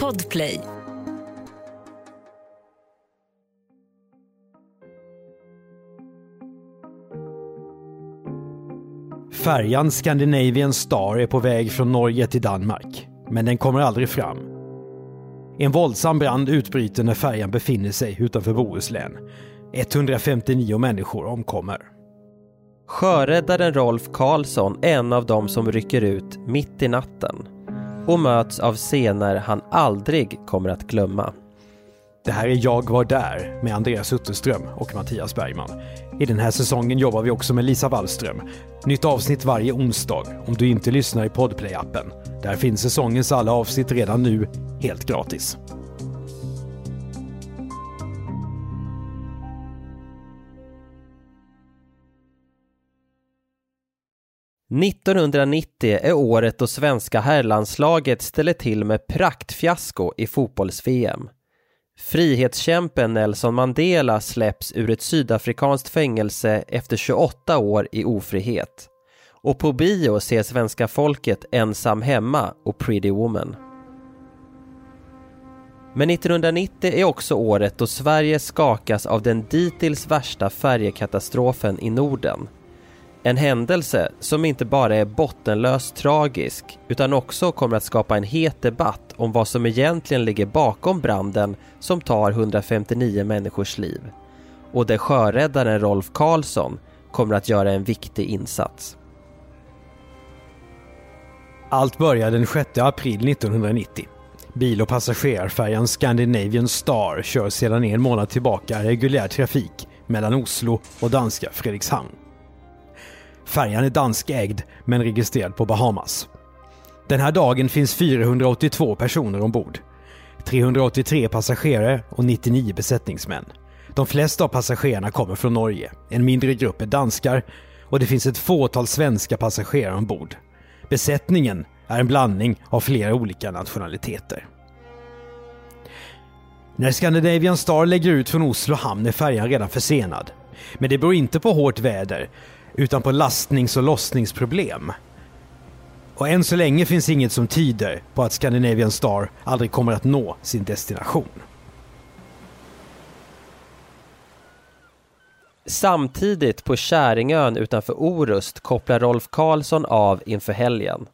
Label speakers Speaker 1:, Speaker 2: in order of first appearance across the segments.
Speaker 1: Podplay.
Speaker 2: Färjan Scandinavian Star är på väg från Norge till Danmark, men den kommer aldrig fram. En våldsam brand utbryter när färjan befinner sig utanför Bohuslän. 159 människor omkommer.
Speaker 3: Sjöräddaren Rolf Karlsson är en av dem som rycker ut mitt i natten och möts av scener han aldrig kommer att glömma.
Speaker 2: Det här är Jag var där med Andreas Utterström och Mattias Bergman. I den här säsongen jobbar vi också med Lisa Wallström. Nytt avsnitt varje onsdag om du inte lyssnar i Podplay-appen. Där finns säsongens alla avsnitt redan nu, helt gratis.
Speaker 3: –1990 är året då svenska herrlandslaget ställer till med praktfiasko i fotbolls-VM. Frihetskämpen Nelson Mandela släpps ur ett sydafrikanskt fängelse efter 28 år i ofrihet. Och på bio ser svenska folket Ensam hemma och Pretty Woman. Men 1990 är också året då Sverige skakas av den dittills värsta färjekatastrofen i Norden. En händelse som inte bara är bottenlöst tragisk utan också kommer att skapa en het debatt om vad som egentligen ligger bakom branden som tar 159 människors liv. Och där sjöräddaren Rolf Karlsson kommer att göra en viktig insats.
Speaker 2: Allt börjar den 6 april 1990. Bil och passagerarfärjan Scandinavian Star kör sedan en månad tillbaka reguljär trafik mellan Oslo och danska Fredrikshamn. Färjan är danskägd men registrerad på Bahamas. Den här dagen finns 482 personer ombord. 383 passagerare och 99 besättningsmän. De flesta av passagerarna kommer från Norge, en mindre grupp är danskar och det finns ett fåtal svenska passagerare ombord. Besättningen är en blandning av flera olika nationaliteter. När Scandinavian Star lägger ut från Oslo hamn är färjan redan försenad. Men det beror inte på hårt väder utan på lastnings och lossningsproblem. Och än så länge finns inget som tyder på att Scandinavian Star aldrig kommer att nå sin destination.
Speaker 3: Samtidigt på Käringön utanför Orust kopplar Rolf Karlsson av inför helgen.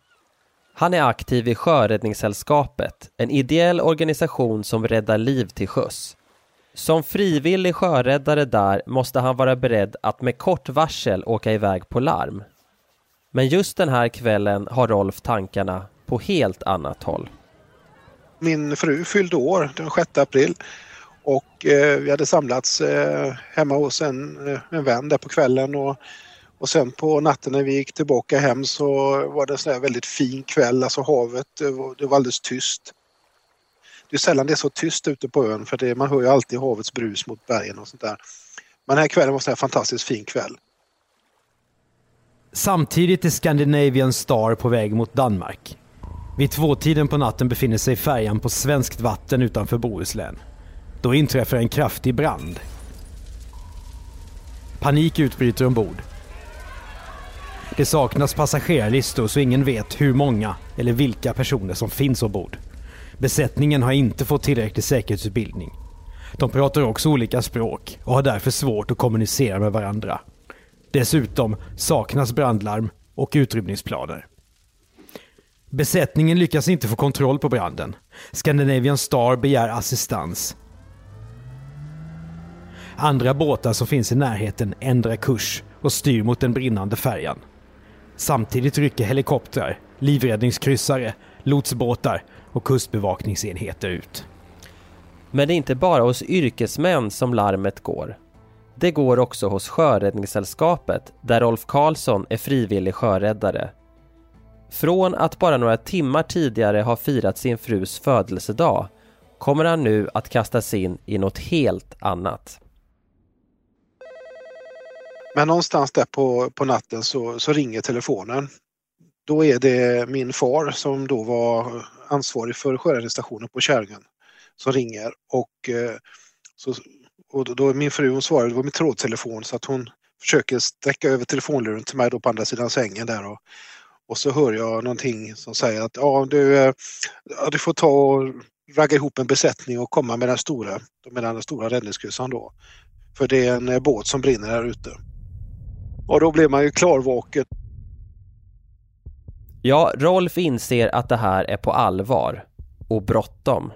Speaker 3: Han är aktiv i Sjöräddningssällskapet, en ideell organisation som räddar liv till sjöss. Som frivillig sjöräddare där måste han vara beredd att med kort varsel åka iväg på larm. Men just den här kvällen har Rolf tankarna på helt annat håll.
Speaker 4: Min fru fyllde år den 6 april och eh, vi hade samlats eh, hemma hos en, eh, en vän där på kvällen och, och sen på natten när vi gick tillbaka hem så var det en sån väldigt fin kväll, alltså havet, det var, det var alldeles tyst. Det är sällan det är så tyst ute på ön för det, man hör ju alltid havets brus mot bergen och sånt där. Men den här kvällen var en fantastiskt fin kväll.
Speaker 2: Samtidigt är Scandinavian Star på väg mot Danmark. Vid tvåtiden på natten befinner sig färjan på svenskt vatten utanför Bohuslän. Då inträffar en kraftig brand. Panik utbryter ombord. Det saknas passagerarlistor så ingen vet hur många eller vilka personer som finns ombord. Besättningen har inte fått tillräcklig säkerhetsutbildning. De pratar också olika språk och har därför svårt att kommunicera med varandra. Dessutom saknas brandlarm och utrymningsplaner. Besättningen lyckas inte få kontroll på branden. Scandinavian Star begär assistans. Andra båtar som finns i närheten ändrar kurs och styr mot den brinnande färjan. Samtidigt rycker helikoptrar, livräddningskryssare, lotsbåtar och kustbevakningsenheter ut.
Speaker 3: Men det är inte bara hos yrkesmän som larmet går. Det går också hos Sjöräddningssällskapet där Rolf Karlsson är frivillig sjöräddare. Från att bara några timmar tidigare ha firat sin frus födelsedag kommer han nu att kastas in i något helt annat.
Speaker 4: Men någonstans där på, på natten så, så ringer telefonen. Då är det min far som då var ansvarig för sjöräddningsstationen på Käringön som ringer och, eh, så, och då är min fru hon svarar, det var min trådtelefon så att hon försöker sträcka över telefonluren till mig då på andra sidan sängen där och, Och så hör jag någonting som säger att ja, du, eh, ja, du får ta och ragga ihop en besättning och komma med den stora, med den stora räddningskryssaren då. För det är en eh, båt som brinner här ute. Och då blir man ju klarvaken.
Speaker 3: Ja, Rolf inser att det här är på allvar och bråttom.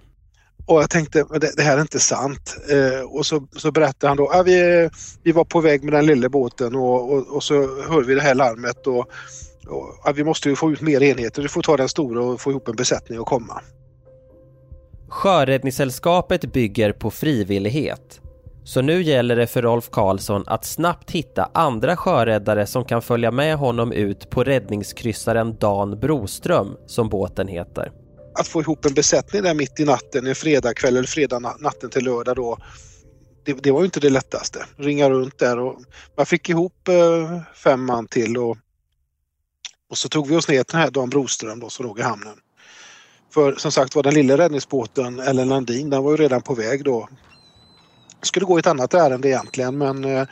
Speaker 4: Och jag tänkte, det, det här är inte sant. Eh, och så, så berättade han då, ah, vi, vi var på väg med den lilla båten och, och, och så hör vi det här larmet och, och ah, vi måste ju få ut mer enheter. Du får ta den stora och få ihop en besättning och komma.
Speaker 3: Sjöräddningssällskapet bygger på frivillighet. Så nu gäller det för Rolf Karlsson att snabbt hitta andra sjöräddare som kan följa med honom ut på räddningskryssaren Dan Broström, som båten heter.
Speaker 4: Att få ihop en besättning där mitt i natten, en fredagkväll eller fredag natten till lördag då, det, det, var ju inte det lättaste. Ringa runt där och man fick ihop eh, fem man till och, och så tog vi oss ner till den här Dan Broström då som låg i hamnen. För som sagt var den lilla räddningsbåten, Ellen Landin, den var ju redan på väg då skulle gå i ett annat ärende egentligen men eh,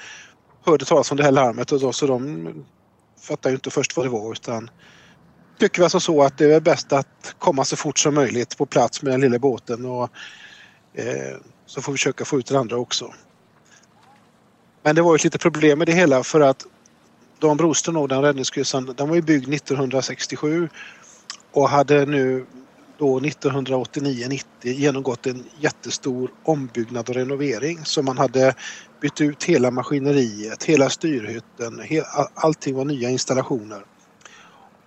Speaker 4: hörde talas om det här larmet och då, så de fattade ju inte först vad det var utan tycker vi alltså så att det är bäst att komma så fort som möjligt på plats med den lilla båten och eh, så får vi försöka få ut den andra också. Men det var ett litet problem med det hela för att Dan och den räddningskryssaren, den var ju byggd 1967 och hade nu då 1989-90 genomgått en jättestor ombyggnad och renovering. Så man hade bytt ut hela maskineriet, hela styrhytten, allting var nya installationer.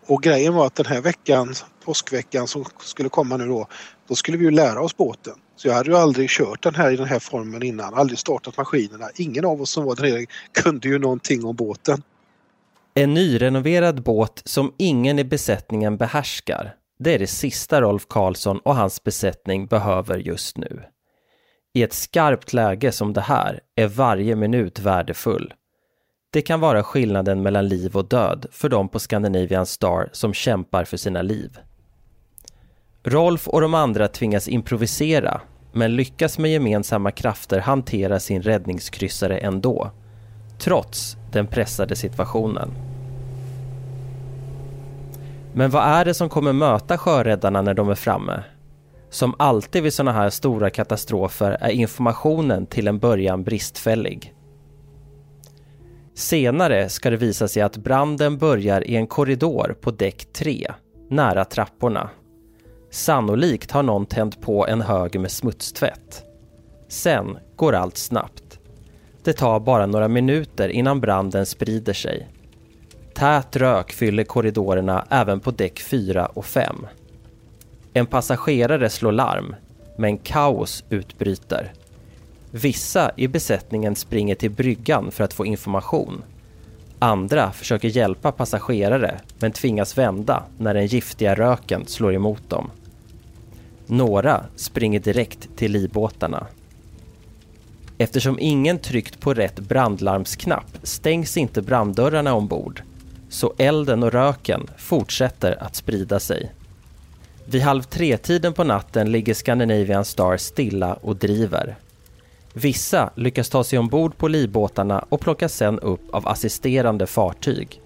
Speaker 4: Och grejen var att den här veckan, påskveckan som skulle komma nu då, då skulle vi ju lära oss båten. Så jag hade ju aldrig kört den här i den här formen innan, aldrig startat maskinerna. Ingen av oss som var där nere kunde ju någonting om båten.
Speaker 3: En nyrenoverad båt som ingen i besättningen behärskar det är det sista Rolf Karlsson och hans besättning behöver just nu. I ett skarpt läge som det här är varje minut värdefull. Det kan vara skillnaden mellan liv och död för de på Scandinavian Star som kämpar för sina liv. Rolf och de andra tvingas improvisera men lyckas med gemensamma krafter hantera sin räddningskryssare ändå, trots den pressade situationen. Men vad är det som kommer möta sjöräddarna när de är framme? Som alltid vid sådana här stora katastrofer är informationen till en början bristfällig. Senare ska det visa sig att branden börjar i en korridor på däck 3, nära trapporna. Sannolikt har någon tänt på en hög med smutstvätt. Sen går allt snabbt. Det tar bara några minuter innan branden sprider sig Tät rök fyller korridorerna även på däck 4 och 5. En passagerare slår larm, men kaos utbryter. Vissa i besättningen springer till bryggan för att få information. Andra försöker hjälpa passagerare men tvingas vända när den giftiga röken slår emot dem. Några springer direkt till livbåtarna. Eftersom ingen tryckt på rätt brandlarmsknapp stängs inte branddörrarna ombord så elden och röken fortsätter att sprida sig. Vid halv tre-tiden på natten ligger Scandinavian Star stilla och driver. Vissa lyckas ta sig ombord på livbåtarna och plockas sen upp av assisterande fartyg.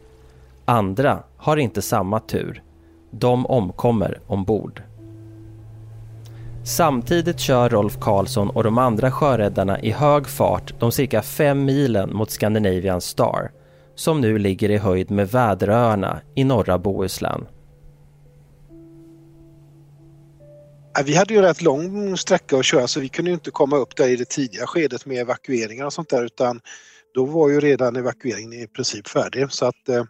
Speaker 3: Andra har inte samma tur. De omkommer ombord. Samtidigt kör Rolf Karlsson och de andra sjöräddarna i hög fart de cirka fem milen mot Scandinavian Star som nu ligger i höjd med Väderöarna i norra Bohuslän.
Speaker 4: Vi hade ju rätt lång sträcka att köra så vi kunde inte komma upp där i det tidiga skedet med evakueringar och sånt där utan då var ju redan evakueringen i princip färdig. Så att, eh,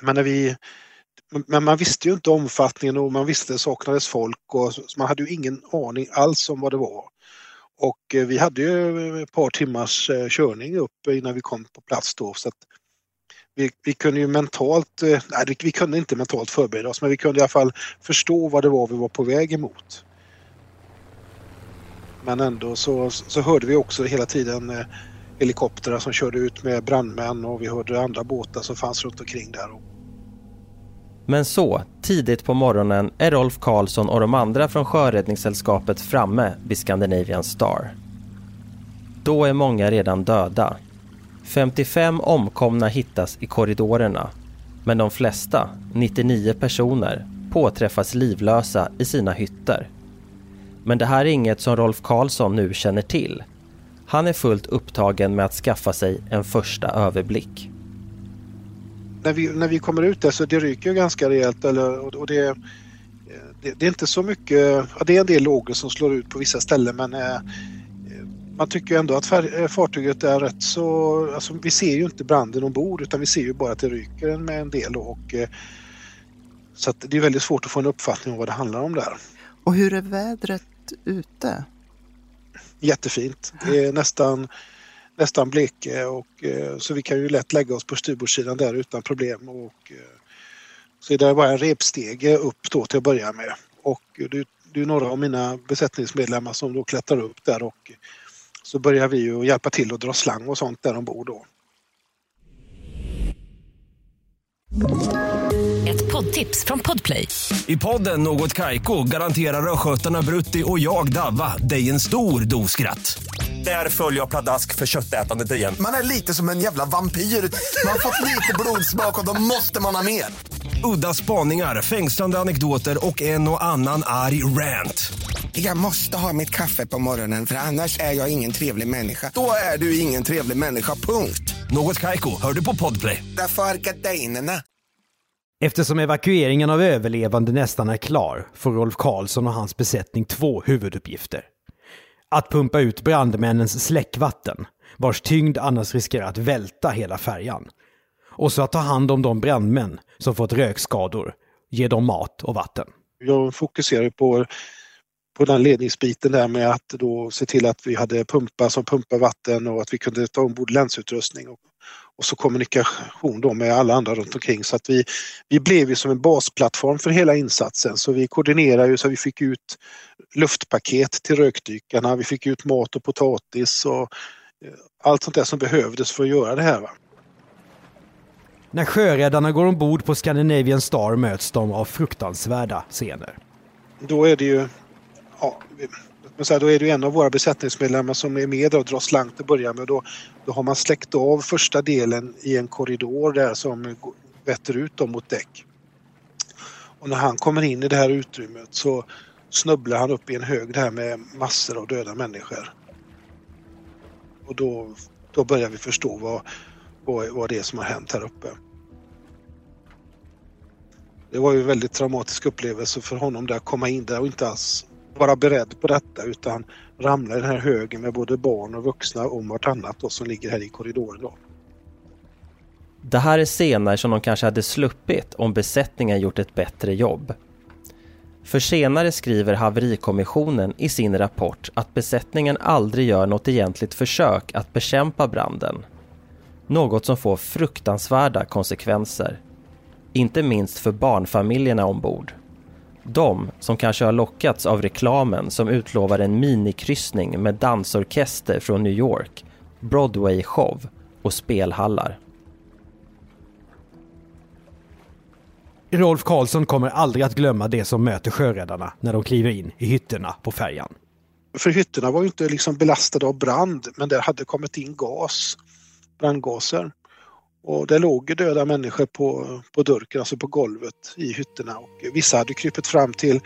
Speaker 4: men, när vi, men man visste ju inte omfattningen och man visste att det saknades folk och man hade ju ingen aning alls om vad det var. Och eh, vi hade ju ett par timmars eh, körning upp innan vi kom på plats då så att vi, vi kunde ju mentalt, eh, nej vi kunde inte mentalt förbereda oss men vi kunde i alla fall förstå vad det var vi var på väg emot. Men ändå så, så hörde vi också hela tiden eh, helikoptrar som körde ut med brandmän och vi hörde andra båtar som fanns runt omkring där.
Speaker 3: Men så, tidigt på morgonen är Rolf Karlsson och de andra från Sjöräddningssällskapet framme vid Scandinavian Star. Då är många redan döda 55 omkomna hittas i korridorerna, Men de flesta, 99 personer, påträffas livlösa i sina hytter. Men det här är inget som Rolf Karlsson nu känner till. Han är fullt upptagen med att skaffa sig en första överblick.
Speaker 4: När vi, när vi kommer ut där så det ryker ganska rejält eller, och det, det, det, är inte så mycket, ja, det är en del lågor som slår ut på vissa ställen men eh, man tycker ändå att eh, fartyget är rätt så, alltså vi ser ju inte branden ombord utan vi ser ju bara att det ryker med en del och eh, så det är väldigt svårt att få en uppfattning om vad det handlar om där.
Speaker 1: Och hur är vädret ute?
Speaker 4: Jättefint. Det är nästan, nästan bleke och eh, så vi kan ju lätt lägga oss på styrbordssidan där utan problem. Och, så det är bara en repstege upp då till att börja med. Och det, det är några av mina besättningsmedlemmar som då klättrar upp där och så börjar vi ju hjälpa till att dra slang och sånt där ombord då.
Speaker 5: Ett poddtips från Podplay.
Speaker 6: I podden Något Kaiko garanterar östgötarna Brutti och jag, Davva, dig en stor dos skratt. Där följer jag pladask för köttätandet igen.
Speaker 7: Man är lite som en jävla vampyr. Man har fått lite blodsmak och då måste man ha mer.
Speaker 6: Udda spaningar, fängslande anekdoter och en och annan arg rant.
Speaker 7: Jag måste ha mitt kaffe på morgonen för annars är jag ingen trevlig människa. Då är du ingen trevlig människa, punkt.
Speaker 6: Något Kaiko, hör du på Podplay.
Speaker 7: Därför är gardinerna.
Speaker 2: Eftersom evakueringen av överlevande nästan är klar får Rolf Karlsson och hans besättning två huvuduppgifter. Att pumpa ut brandmännens släckvatten, vars tyngd annars riskerar att välta hela färjan. Och så att ta hand om de brandmän som fått rökskador, ge dem mat och vatten.
Speaker 4: Jag fokuserar på på den ledningsbiten där med att då se till att vi hade pumpar som pumpar vatten och att vi kunde ta ombord länsutrustning. Och, och så kommunikation då med alla andra runt omkring så att vi, vi blev ju som en basplattform för hela insatsen så vi koordinerade ju så vi fick ut luftpaket till rökdykarna, vi fick ut mat och potatis och eh, allt sånt där som behövdes för att göra det här. Va?
Speaker 2: När sjöräddarna går ombord på Scandinavian Star möts de av fruktansvärda scener.
Speaker 4: Då är det ju ja, så då är det en av våra besättningsmedlemmar som är med och drar slang till att börja med. Då, då har man släckt av första delen i en korridor där som vetter ut dem mot däck. Och när han kommer in i det här utrymmet så snubblar han upp i en hög där med massor av döda människor. Och då, då börjar vi förstå vad, vad, vad det är som har hänt här uppe. Det var ju en väldigt traumatisk upplevelse för honom där att komma in där och inte alls vara beredd på detta utan ramla i den här högen med både barn och vuxna om vartannat då, som ligger här i korridoren. Då.
Speaker 3: Det här är scener som de kanske hade sluppit om besättningen gjort ett bättre jobb. För senare skriver haverikommissionen i sin rapport att besättningen aldrig gör något egentligt försök att bekämpa branden. Något som får fruktansvärda konsekvenser. Inte minst för barnfamiljerna ombord. De som kanske har lockats av reklamen som utlovar en minikryssning med dansorkester från New York, Broadway-show och spelhallar.
Speaker 2: Rolf Karlsson kommer aldrig att glömma det som möter sjöräddarna när de kliver in i hytterna på färjan.
Speaker 4: För hytterna var ju inte liksom belastade av brand men det hade kommit in gas, brandgaser. Och det låg döda människor på, på durken, alltså på golvet i hytterna. Och vissa hade krypit fram till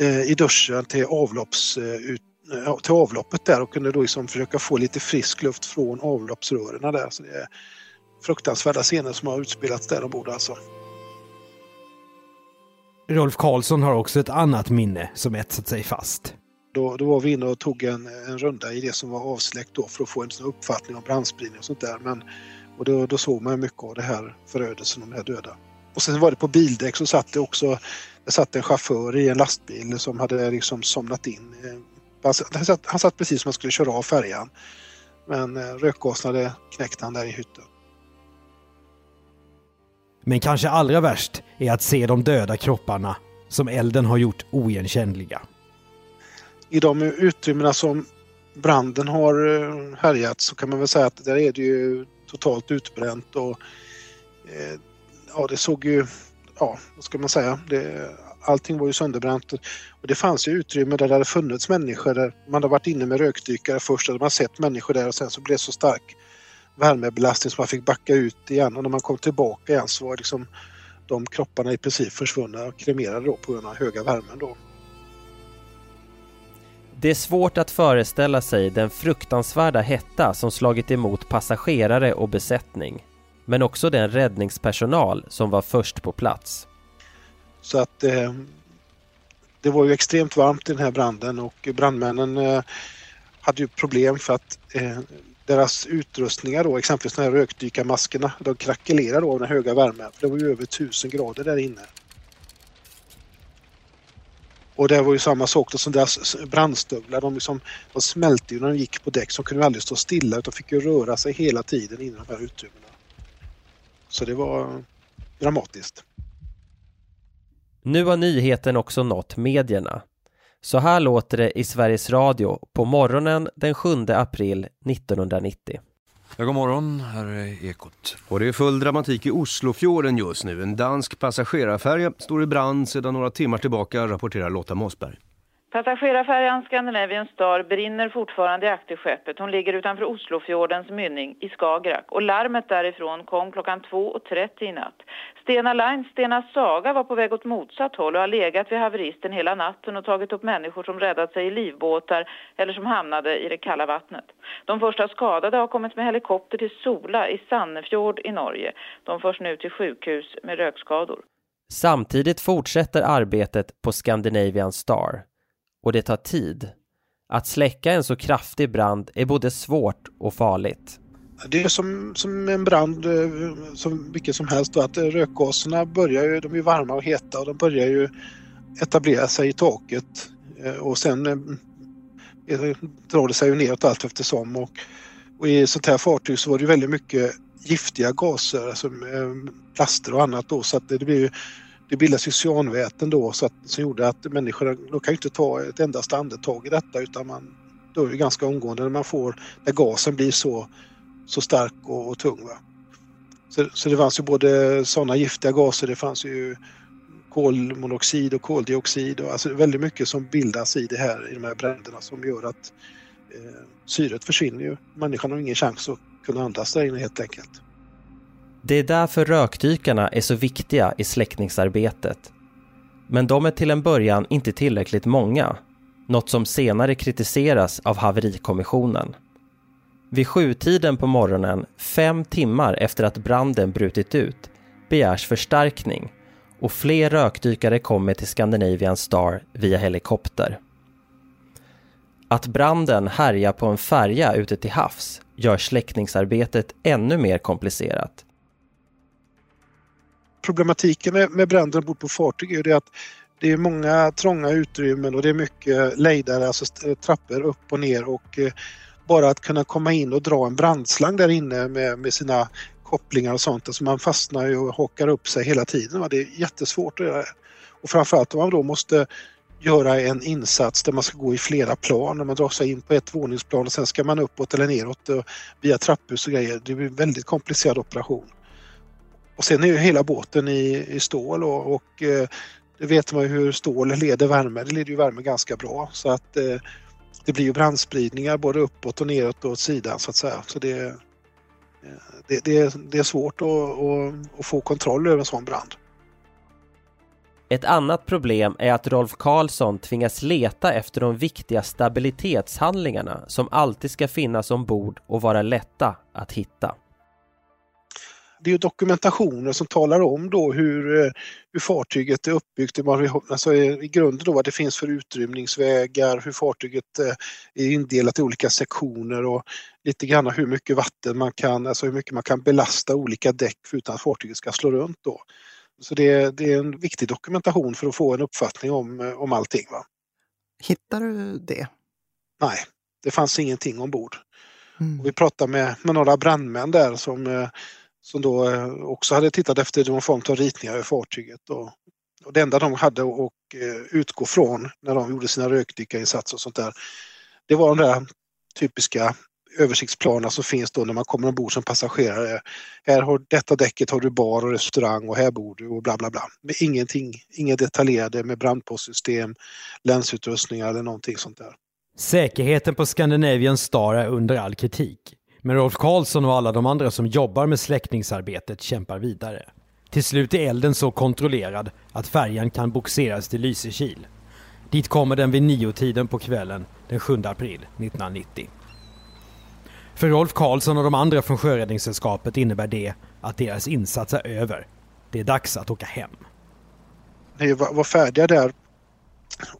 Speaker 4: eh, i duschen till, avlopps, eh, ut, eh, till avloppet där och kunde då liksom försöka få lite frisk luft från avloppsrören där. Så det är fruktansvärda scener som har utspelats där ombord alltså.
Speaker 2: Rolf Karlsson har också ett annat minne som etsat sig fast.
Speaker 4: Då, då var vi inne och tog en, en runda i det som var avsläckt då för att få en uppfattning om brandspridning och sånt där. Men och då, då såg man mycket av det här förödelsen de här döda. Och sen var det på bildäck så satt det också det satt en chaufför i en lastbil som hade liksom somnat in. Han satt, han satt precis som han skulle köra av färjan. Men eh, rökgasen hade knäckt han där i hytten.
Speaker 2: Men kanske allra värst är att se de döda kropparna som elden har gjort oigenkännliga.
Speaker 4: I de utrymmena som branden har eh, härjat så kan man väl säga att där är det ju totalt utbränt och eh, ja, det såg ju, ja, vad ska man säga, det, allting var ju sönderbränt och det fanns ju utrymme där det hade funnits människor där man hade varit inne med rökdykare först, hade man sett människor där och sen så blev det så stark värmebelastning så man fick backa ut igen och när man kom tillbaka igen så var liksom de kropparna i princip försvunna och kremerade då på grund av höga värmen då.
Speaker 3: Det är svårt att föreställa sig den fruktansvärda hetta som slagit emot passagerare och besättning. Men också den räddningspersonal som var först på plats.
Speaker 4: Så att eh, det var ju extremt varmt i den här branden och brandmännen eh, hade ju problem för att eh, deras utrustningar då, exempelvis de här rökdykarmaskerna, de krackelerade av den höga värmen. För det var ju över 1000 grader där inne. Och det var ju samma sak då som deras brandstövlar. De, liksom, de smälte ju när de gick på däck så de kunde aldrig stå stilla utan fick ju röra sig hela tiden i de här utrymmena. Så det var dramatiskt.
Speaker 3: Nu har nyheten också nått medierna. Så här låter det i Sveriges Radio på morgonen den 7 april 1990.
Speaker 8: Ja, god morgon, här är Ekot.
Speaker 9: Och det är full dramatik i Oslofjorden just nu. En dansk passagerarfärja står i brand sedan några timmar tillbaka, rapporterar Lotta Mossberg.
Speaker 10: Passagerarfärjan Scandinavian Star brinner fortfarande i akterskeppet. Hon ligger utanför Oslofjordens mynning i Skagerrak. Och larmet därifrån kom klockan 2.30 i natt. Stena Line, Stena Saga var på väg åt motsatt håll och har legat vid haveristen hela natten och tagit upp människor som räddat sig i livbåtar eller som hamnade i det kalla vattnet. De första skadade har kommit med helikopter till Sola i Sannefjord i Norge. De förs nu till sjukhus med rökskador.
Speaker 3: Samtidigt fortsätter arbetet på Scandinavian Star och det tar tid. Att släcka en så kraftig brand är både svårt och farligt.
Speaker 4: Det är som, som en brand, eh, som vilket som helst, att eh, rökgaserna börjar ju, de är varma och heta och de börjar ju etablera sig i taket eh, och sen drar det sig ju neråt allt eftersom. Och, och i sånt här fartyg så var det väldigt mycket giftiga gaser, alltså plaster och annat då så att det, det blir ju det bildas ju cyanväten då så att, som gjorde att människorna de kan ju inte ta ett endast andetag i detta utan man dör ju ganska omgående när man får, när gasen blir så, så stark och, och tung. Va? Så, så det fanns ju både sådana giftiga gaser, det fanns ju kolmonoxid och koldioxid och alltså väldigt mycket som bildas i det här i de här bränderna som gör att eh, syret försvinner ju. Människan har ingen chans att kunna andas där inne helt enkelt.
Speaker 3: Det är därför rökdykarna är så viktiga i släckningsarbetet. Men de är till en början inte tillräckligt många, något som senare kritiseras av haverikommissionen. Vid sjutiden på morgonen, fem timmar efter att branden brutit ut, begärs förstärkning och fler rökdykare kommer till Scandinavian Star via helikopter. Att branden härjar på en färja ute till havs gör släckningsarbetet ännu mer komplicerat
Speaker 4: problematiken med, bränder ombord på fartyg är ju det att det är många trånga utrymmen och det är mycket lejdare, alltså eh, trappor upp och ner och eh, bara att kunna komma in och dra en brandslang där inne med, med sina kopplingar och sånt, alltså man fastnar ju och hakar upp sig hela tiden. Va? Det är jättesvårt att göra. Och framförallt om man då måste göra en insats där man ska gå i flera plan, när man drar sig in på ett våningsplan och sen ska man uppåt eller neråt via trapphus och grejer. Det blir en väldigt komplicerad operation. Och sen är ju hela båten i, i stål och, och eh, det vet man ju hur stål leder värme. Det leder ju värme ganska bra så att eh, det blir ju brandspridningar både uppåt och neråt och åt sidan så att säga. Så det, eh, det, det, det är svårt att, att, att få kontroll över en sån brand.
Speaker 3: Ett annat problem är att Rolf Karlsson tvingas leta efter de viktiga stabilitetshandlingarna som alltid ska finnas ombord och vara lätta att hitta
Speaker 4: det är dokumentationer som talar om då hur, eh, hur fartyget är uppbyggt, alltså i grunden då vad det finns för utrymningsvägar, hur fartyget eh, är indelat i olika sektioner och lite grann hur mycket vatten man kan, alltså hur mycket man kan belasta olika däck utan att fartyget ska slå runt då. Så det, det är en viktig dokumentation för att få en uppfattning om, eh, om allting. Va?
Speaker 1: Hittar du det?
Speaker 4: Nej, det fanns ingenting ombord. Mm. Och vi pratade med, med några brandmän där som som då eh, också hade tittat efter någon form av ritningar över fartyget. Och, och det enda de hade att eh, utgå från när de gjorde sina rökdykarinsatser och sånt där, det var de där typiska översiktsplanerna som finns då när man kommer ombord som passagerare. Här har detta däcket har du bar och restaurang och här bor du och bla bla bla. Men ingenting, inga detaljerade med brandpostsystem, länsutrustningar eller någonting sånt där.
Speaker 2: Säkerheten på Scandinavian Star är under all kritik. Men Rolf Karlsson och alla de andra som jobbar med släckningsarbetet kämpar vidare. Till slut är elden så kontrollerad att färjan kan boxeras till Lysekil. Dit kommer den vid niotiden på kvällen den 7 april 1990. För Rolf Karlsson och de andra från Sjöräddningssällskapet innebär det att deras insats är över. Det är dags att åka hem.
Speaker 4: När vi var färdiga där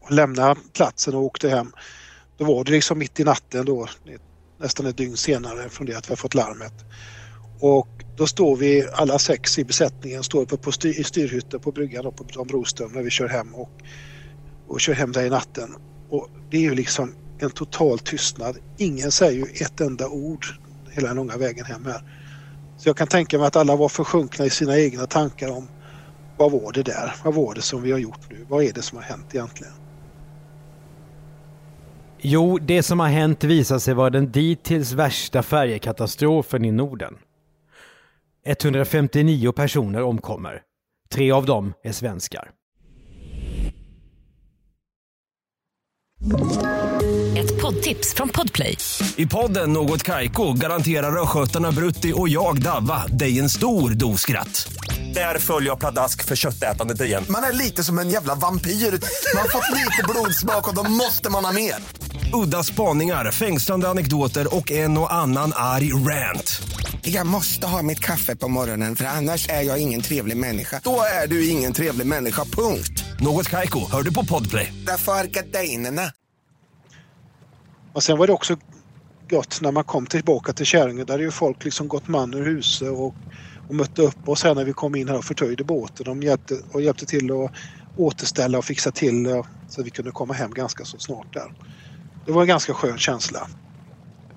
Speaker 4: och lämnade platsen och åkte hem, då var det liksom mitt i natten då, nästan ett dygn senare från det att vi har fått larmet. Och då står vi alla sex i besättningen, står uppe på styr, i styrhytten på bryggan på Tom Broström när vi kör hem och, och kör hem där i natten. Och det är ju liksom en total tystnad. Ingen säger ju ett enda ord hela den långa vägen hem här. Så jag kan tänka mig att alla var försjunkna i sina egna tankar om vad var det där? Vad var det som vi har gjort nu? Vad är det som har hänt egentligen?
Speaker 2: Jo, det som har hänt visar sig vara den dittills värsta färjekatastrofen i Norden. 159 personer omkommer. Tre av dem är svenskar.
Speaker 5: Ett poddtips från Podplay.
Speaker 6: I podden Något Kaiko garanterar östgötarna Brutti och jag, Davva, dig en stor dos skratt. Där följer jag pladask för köttätandet igen.
Speaker 7: Man är lite som en jävla vampyr. Man har fått lite blodsmak och då måste man ha mer.
Speaker 6: Udda spaningar, fängslande anekdoter och en och annan arg rant.
Speaker 7: Jag måste ha mitt kaffe på morgonen för annars är jag ingen trevlig människa. Då är du ingen trevlig människa, punkt.
Speaker 6: Något Kaiko, hör du på Podplay.
Speaker 7: Därför är gardinerna.
Speaker 4: Och sen var det också gott när man kom tillbaka till Käringön. Där hade ju folk liksom gått man ur huset och, och mötte upp oss här när vi kom in här och förtöjde båten. De hjälpte, och hjälpte till att återställa och fixa till så att vi kunde komma hem ganska så snart där. Det var en ganska skön känsla.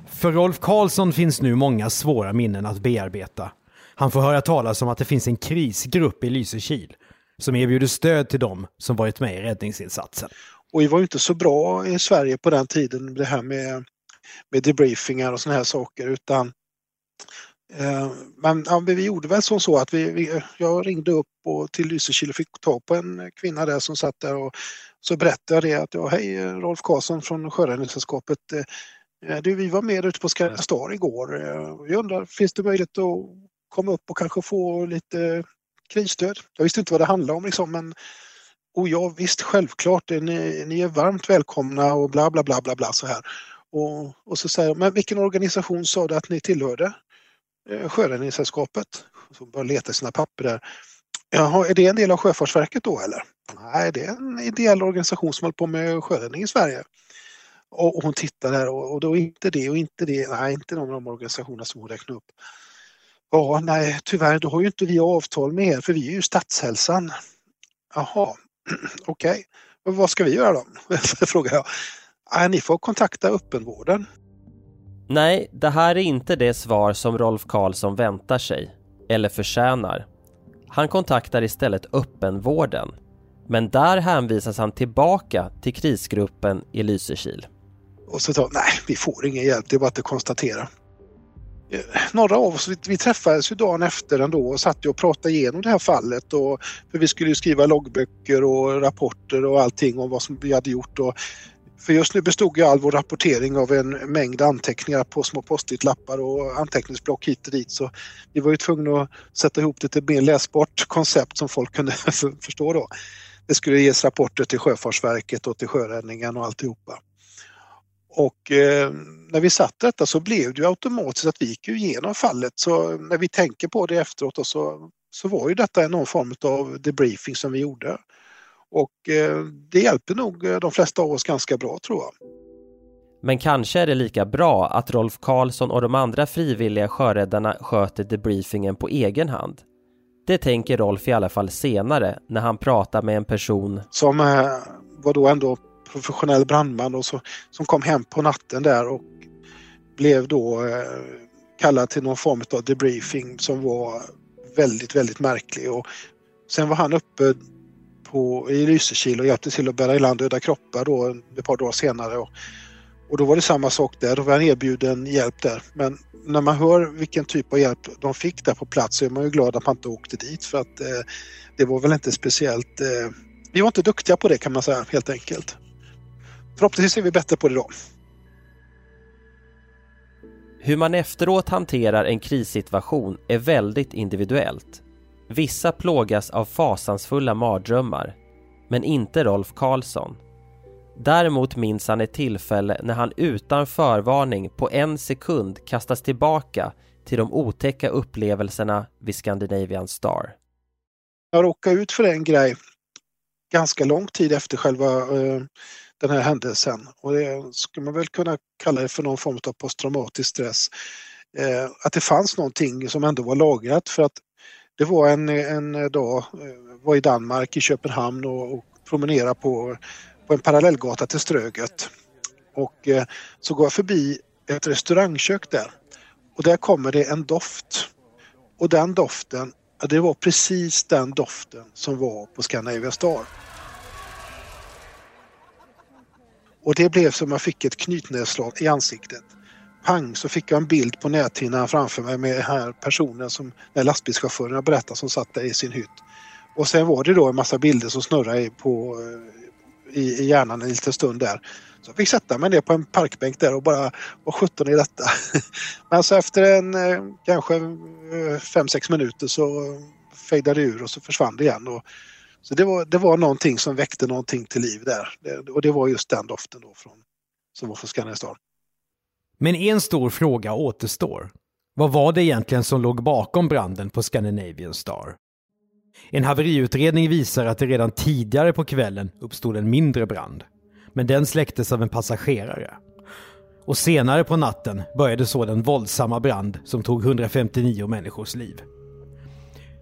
Speaker 2: För Rolf Karlsson finns nu många svåra minnen att bearbeta. Han får höra talas om att det finns en krisgrupp i Lysekil som erbjuder stöd till dem som varit med i räddningsinsatsen.
Speaker 4: Och vi var ju inte så bra i Sverige på den tiden det här med, med debriefingar och såna här saker utan Eh, men ja, vi gjorde väl som så att vi, vi, jag ringde upp och till Lysekil och fick tag på en kvinna där som satt där och så berättade jag det att ja, hej eh, Rolf Karlsson från Sjöräddningssällskapet. Eh, du, vi var med ute på Star igår. Vi undrar, finns det möjlighet att komma upp och kanske få lite krisstöd? Jag visste inte vad det handlade om liksom, men och ja, visst, självklart, ni, ni är varmt välkomna och bla bla bla bla bla så här. Och, och så säger men vilken organisation sa du att ni tillhörde? Eh, sjöräddningssällskapet. som börjar leta i sina papper där. Jaha, är det en del av Sjöfartsverket då eller? Nej, det är en ideell organisation som håller på med sjöräddning i Sverige. Och, och hon tittar där och, och då inte det och inte det. Nej, inte någon av de organisationerna som hon räknar upp. Ja, nej, tyvärr, då har ju inte vi avtal med er för vi är ju Statshälsan. Jaha, okej. Okay. Vad ska vi göra då? Frågar jag. Nej, ni får kontakta öppenvården.
Speaker 3: Nej, det här är inte det svar som Rolf Karlsson väntar sig, eller förtjänar. Han kontaktar istället öppenvården. Men där hänvisas han tillbaka till krisgruppen i Lysekil.
Speaker 4: Och så sa nej, vi får ingen hjälp, det är bara att konstatera. Eh, några av oss, vi, vi träffades ju dagen efter ändå och satt och pratade igenom det här fallet. Och, för vi skulle skriva loggböcker och rapporter och allting om vad som vi hade gjort. Och, för just nu bestod ju all vår rapportering av en mängd anteckningar på små post-it-lappar och anteckningsblock hit och dit. Så vi var ju tvungna att sätta ihop det till ett mer läsbart koncept som folk kunde förstå då. Det skulle ges rapporter till Sjöfartsverket och till Sjöräddningen och alltihopa. Och eh, när vi satt detta så blev det ju automatiskt att vi gick igenom fallet. Så när vi tänker på det efteråt så, så var ju detta någon form av debriefing som vi gjorde. Och eh, det hjälpte nog eh, de flesta av oss ganska bra tror jag.
Speaker 3: Men kanske är det lika bra att Rolf Karlsson och de andra frivilliga sjöräddarna sköter debriefingen på egen hand. Det tänker Rolf i alla fall senare när han pratar med en person
Speaker 4: som eh, var då ändå professionell brandman och så, som kom hem på natten där och blev då kallad till någon form av debriefing som var väldigt, väldigt märklig. Och sen var han uppe på, i Lysekil och hjälpte till att bära i land döda kroppar då ett par dagar senare. Och, och då var det samma sak där, då var han erbjuden hjälp där. Men när man hör vilken typ av hjälp de fick där på plats så är man ju glad att man inte åkte dit för att eh, det var väl inte speciellt... Eh, vi var inte duktiga på det kan man säga helt enkelt. Förhoppningsvis är vi bättre på det då.
Speaker 3: Hur man efteråt hanterar en krissituation är väldigt individuellt. Vissa plågas av fasansfulla mardrömmar, men inte Rolf Karlsson. Däremot minns han ett tillfälle när han utan förvarning på en sekund kastas tillbaka till de otäcka upplevelserna vid Scandinavian Star.
Speaker 4: Jag råkade ut för en grej ganska lång tid efter själva eh, den här händelsen och det skulle man väl kunna kalla det för någon form av posttraumatisk stress. Eh, att det fanns någonting som ändå var lagrat för att det var en, en dag, eh, var i Danmark, i Köpenhamn och, och promenerade på, på en parallellgata till Ströget. Och eh, så går jag förbi ett restaurangkök där och där kommer det en doft. Och den doften, det var precis den doften som var på Scandinavia Star. Och det blev som jag fick ett knytnävsslag i ansiktet. Pang så fick jag en bild på näthinnan framför mig med den här personen som den lastbilschauffören berättade som satt där i sin hytt. Och sen var det då en massa bilder som snurrade på, eh, i, i hjärnan en liten stund där. Så jag fick sätta mig ner på en parkbänk där och bara, vad sjutton är detta? Men så efter en eh, kanske eh, 5-6 minuter så fejdade det ur och så försvann det igen. Och, så det var, det var någonting som väckte någonting till liv där. Det, och det var just den doften då från, som var från Scandinavian
Speaker 2: men en stor fråga återstår. Vad var det egentligen som låg bakom branden på Scandinavian Star? En haveriutredning visar att det redan tidigare på kvällen uppstod en mindre brand. Men den släcktes av en passagerare. Och senare på natten började så den våldsamma brand som tog 159 människors liv.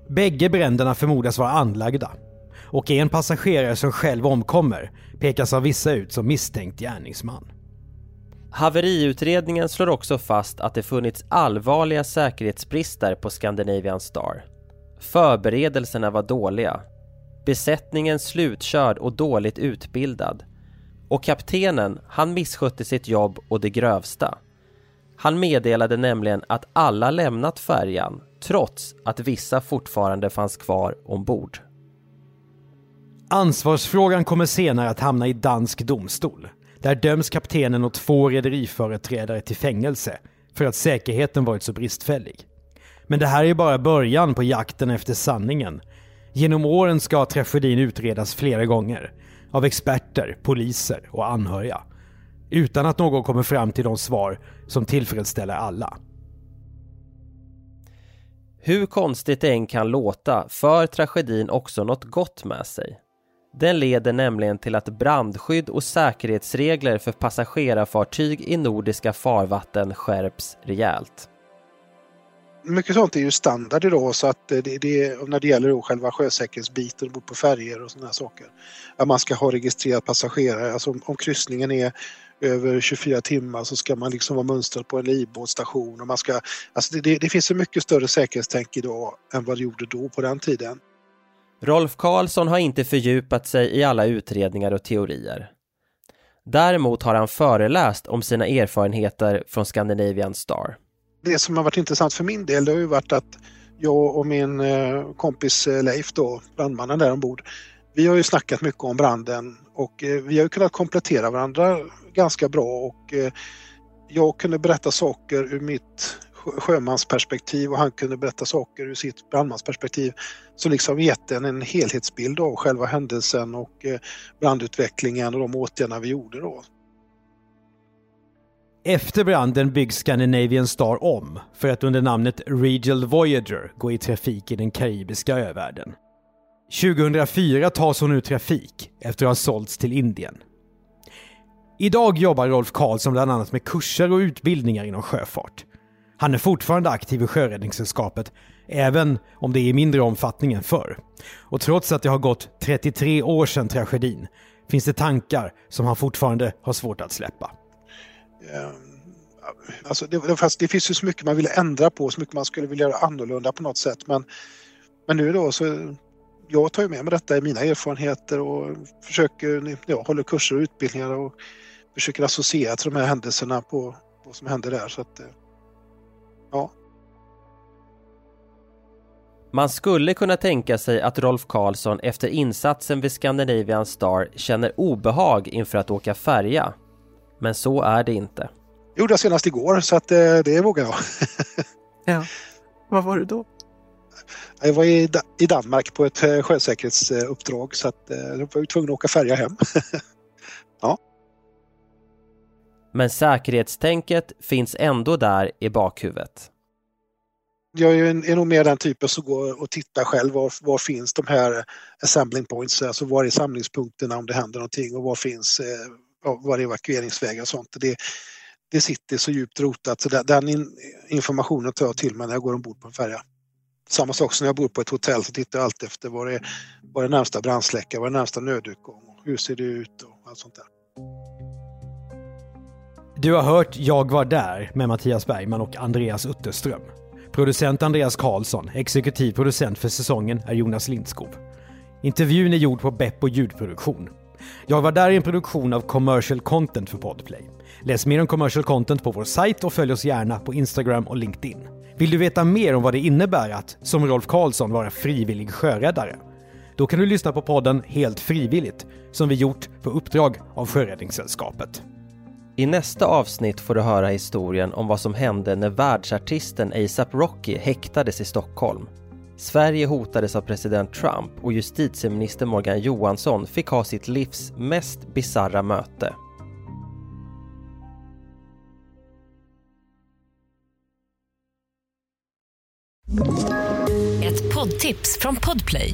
Speaker 2: Bägge bränderna förmodas vara anlagda och en passagerare som själv omkommer pekas av vissa ut som misstänkt gärningsman.
Speaker 3: Haveriutredningen slår också fast att det funnits allvarliga säkerhetsbrister på Scandinavian Star. Förberedelserna var dåliga. Besättningen slutkörd och dåligt utbildad. Och kaptenen, han misskötte sitt jobb och det grövsta. Han meddelade nämligen att alla lämnat färjan trots att vissa fortfarande fanns kvar ombord.
Speaker 2: Ansvarsfrågan kommer senare att hamna i dansk domstol. Där döms kaptenen och två rederiföreträdare till fängelse för att säkerheten varit så bristfällig. Men det här är bara början på jakten efter sanningen. Genom åren ska tragedin utredas flera gånger. Av experter, poliser och anhöriga. Utan att någon kommer fram till de svar som tillfredsställer alla.
Speaker 3: Hur konstigt det än kan låta för tragedin också något gott med sig. Den leder nämligen till att brandskydd och säkerhetsregler för passagerarfartyg i nordiska farvatten skärps rejält.
Speaker 4: Mycket sånt är ju standard idag så att det, det, när det gäller själva sjösäkerhetsbiten bort på färger och sådana saker. Att man ska ha registrerat passagerare, alltså om, om kryssningen är över 24 timmar så ska man liksom vara mönstrad på en livbåtstation. Och man ska, alltså det, det finns så mycket större säkerhetstänk idag än vad det gjorde då på den tiden.
Speaker 3: Rolf Karlsson har inte fördjupat sig i alla utredningar och teorier. Däremot har han föreläst om sina erfarenheter från Scandinavian Star.
Speaker 4: Det som har varit intressant för min del det har ju varit att jag och min eh, kompis eh, Leif då, brandmannen där ombord, vi har ju snackat mycket om branden och eh, vi har kunnat komplettera varandra ganska bra och jag kunde berätta saker ur mitt sjömansperspektiv och han kunde berätta saker ur sitt brandmansperspektiv som liksom gett en, en helhetsbild av själva händelsen och eh, brandutvecklingen och de åtgärderna vi gjorde då.
Speaker 2: Efter branden byggs Scandinavian Star om för att under namnet Regal Voyager gå i trafik i den karibiska övärlden. 2004 tas hon ur trafik efter att ha sålts till Indien. Idag jobbar Rolf Karlsson bland annat med kurser och utbildningar inom sjöfart. Han är fortfarande aktiv i Sjöräddningssällskapet, även om det är i mindre omfattning än förr. Och trots att det har gått 33 år sedan tragedin finns det tankar som han fortfarande har svårt att släppa.
Speaker 4: Um, alltså det, fast det finns ju så mycket man vill ändra på, så mycket man skulle vilja göra annorlunda på något sätt. Men, men nu då så jag tar ju med mig detta i mina erfarenheter och försöker, ja, håller kurser och utbildningar och försöker associera till de här händelserna på vad som hände där. Så att, eh, Ja.
Speaker 3: Man skulle kunna tänka sig att Rolf Karlsson efter insatsen vid Scandinavian Star känner obehag inför att åka färja. Men så är det inte.
Speaker 4: gjorde jag senast igår så att eh, det vågar jag.
Speaker 1: ja. Vad var du då?
Speaker 4: Jag var i, i Danmark på ett eh, sjösäkerhetsuppdrag så att eh, jag var tvungen att åka färja hem. ja.
Speaker 3: Men säkerhetstänket finns ändå där i bakhuvudet.
Speaker 4: Jag är, är nog mer den typen som går och tittar själv. Var, var finns de här assembling points? Alltså var är samlingspunkterna om det händer någonting och var finns eh, var är evakueringsvägar och sånt. Det, det sitter så djupt rotat så den in, informationen tar jag till mig när jag går ombord på en färja. Samma sak som när jag bor på ett hotell så tittar jag alltid efter var är, var är närmsta brandsläckare, var är närmsta nödutgång, hur ser det ut och allt sånt där.
Speaker 2: Du har hört Jag var där med Mattias Bergman och Andreas Utterström. Producent Andreas Karlsson, exekutiv producent för säsongen är Jonas Lindskov. Intervjun är gjord på Beppo ljudproduktion. Jag var där i en produktion av Commercial Content för Podplay. Läs mer om commercial content på vår sajt och följ oss gärna på Instagram och LinkedIn. Vill du veta mer om vad det innebär att, som Rolf Karlsson, vara frivillig sjöräddare? Då kan du lyssna på podden Helt frivilligt, som vi gjort på uppdrag av Sjöräddningssällskapet.
Speaker 3: I nästa avsnitt får du höra historien om vad som hände när världsartisten ASAP Rocky häktades i Stockholm. Sverige hotades av president Trump och justitieminister Morgan Johansson fick ha sitt livs mest bizarra möte.
Speaker 5: Ett poddtips från Podplay.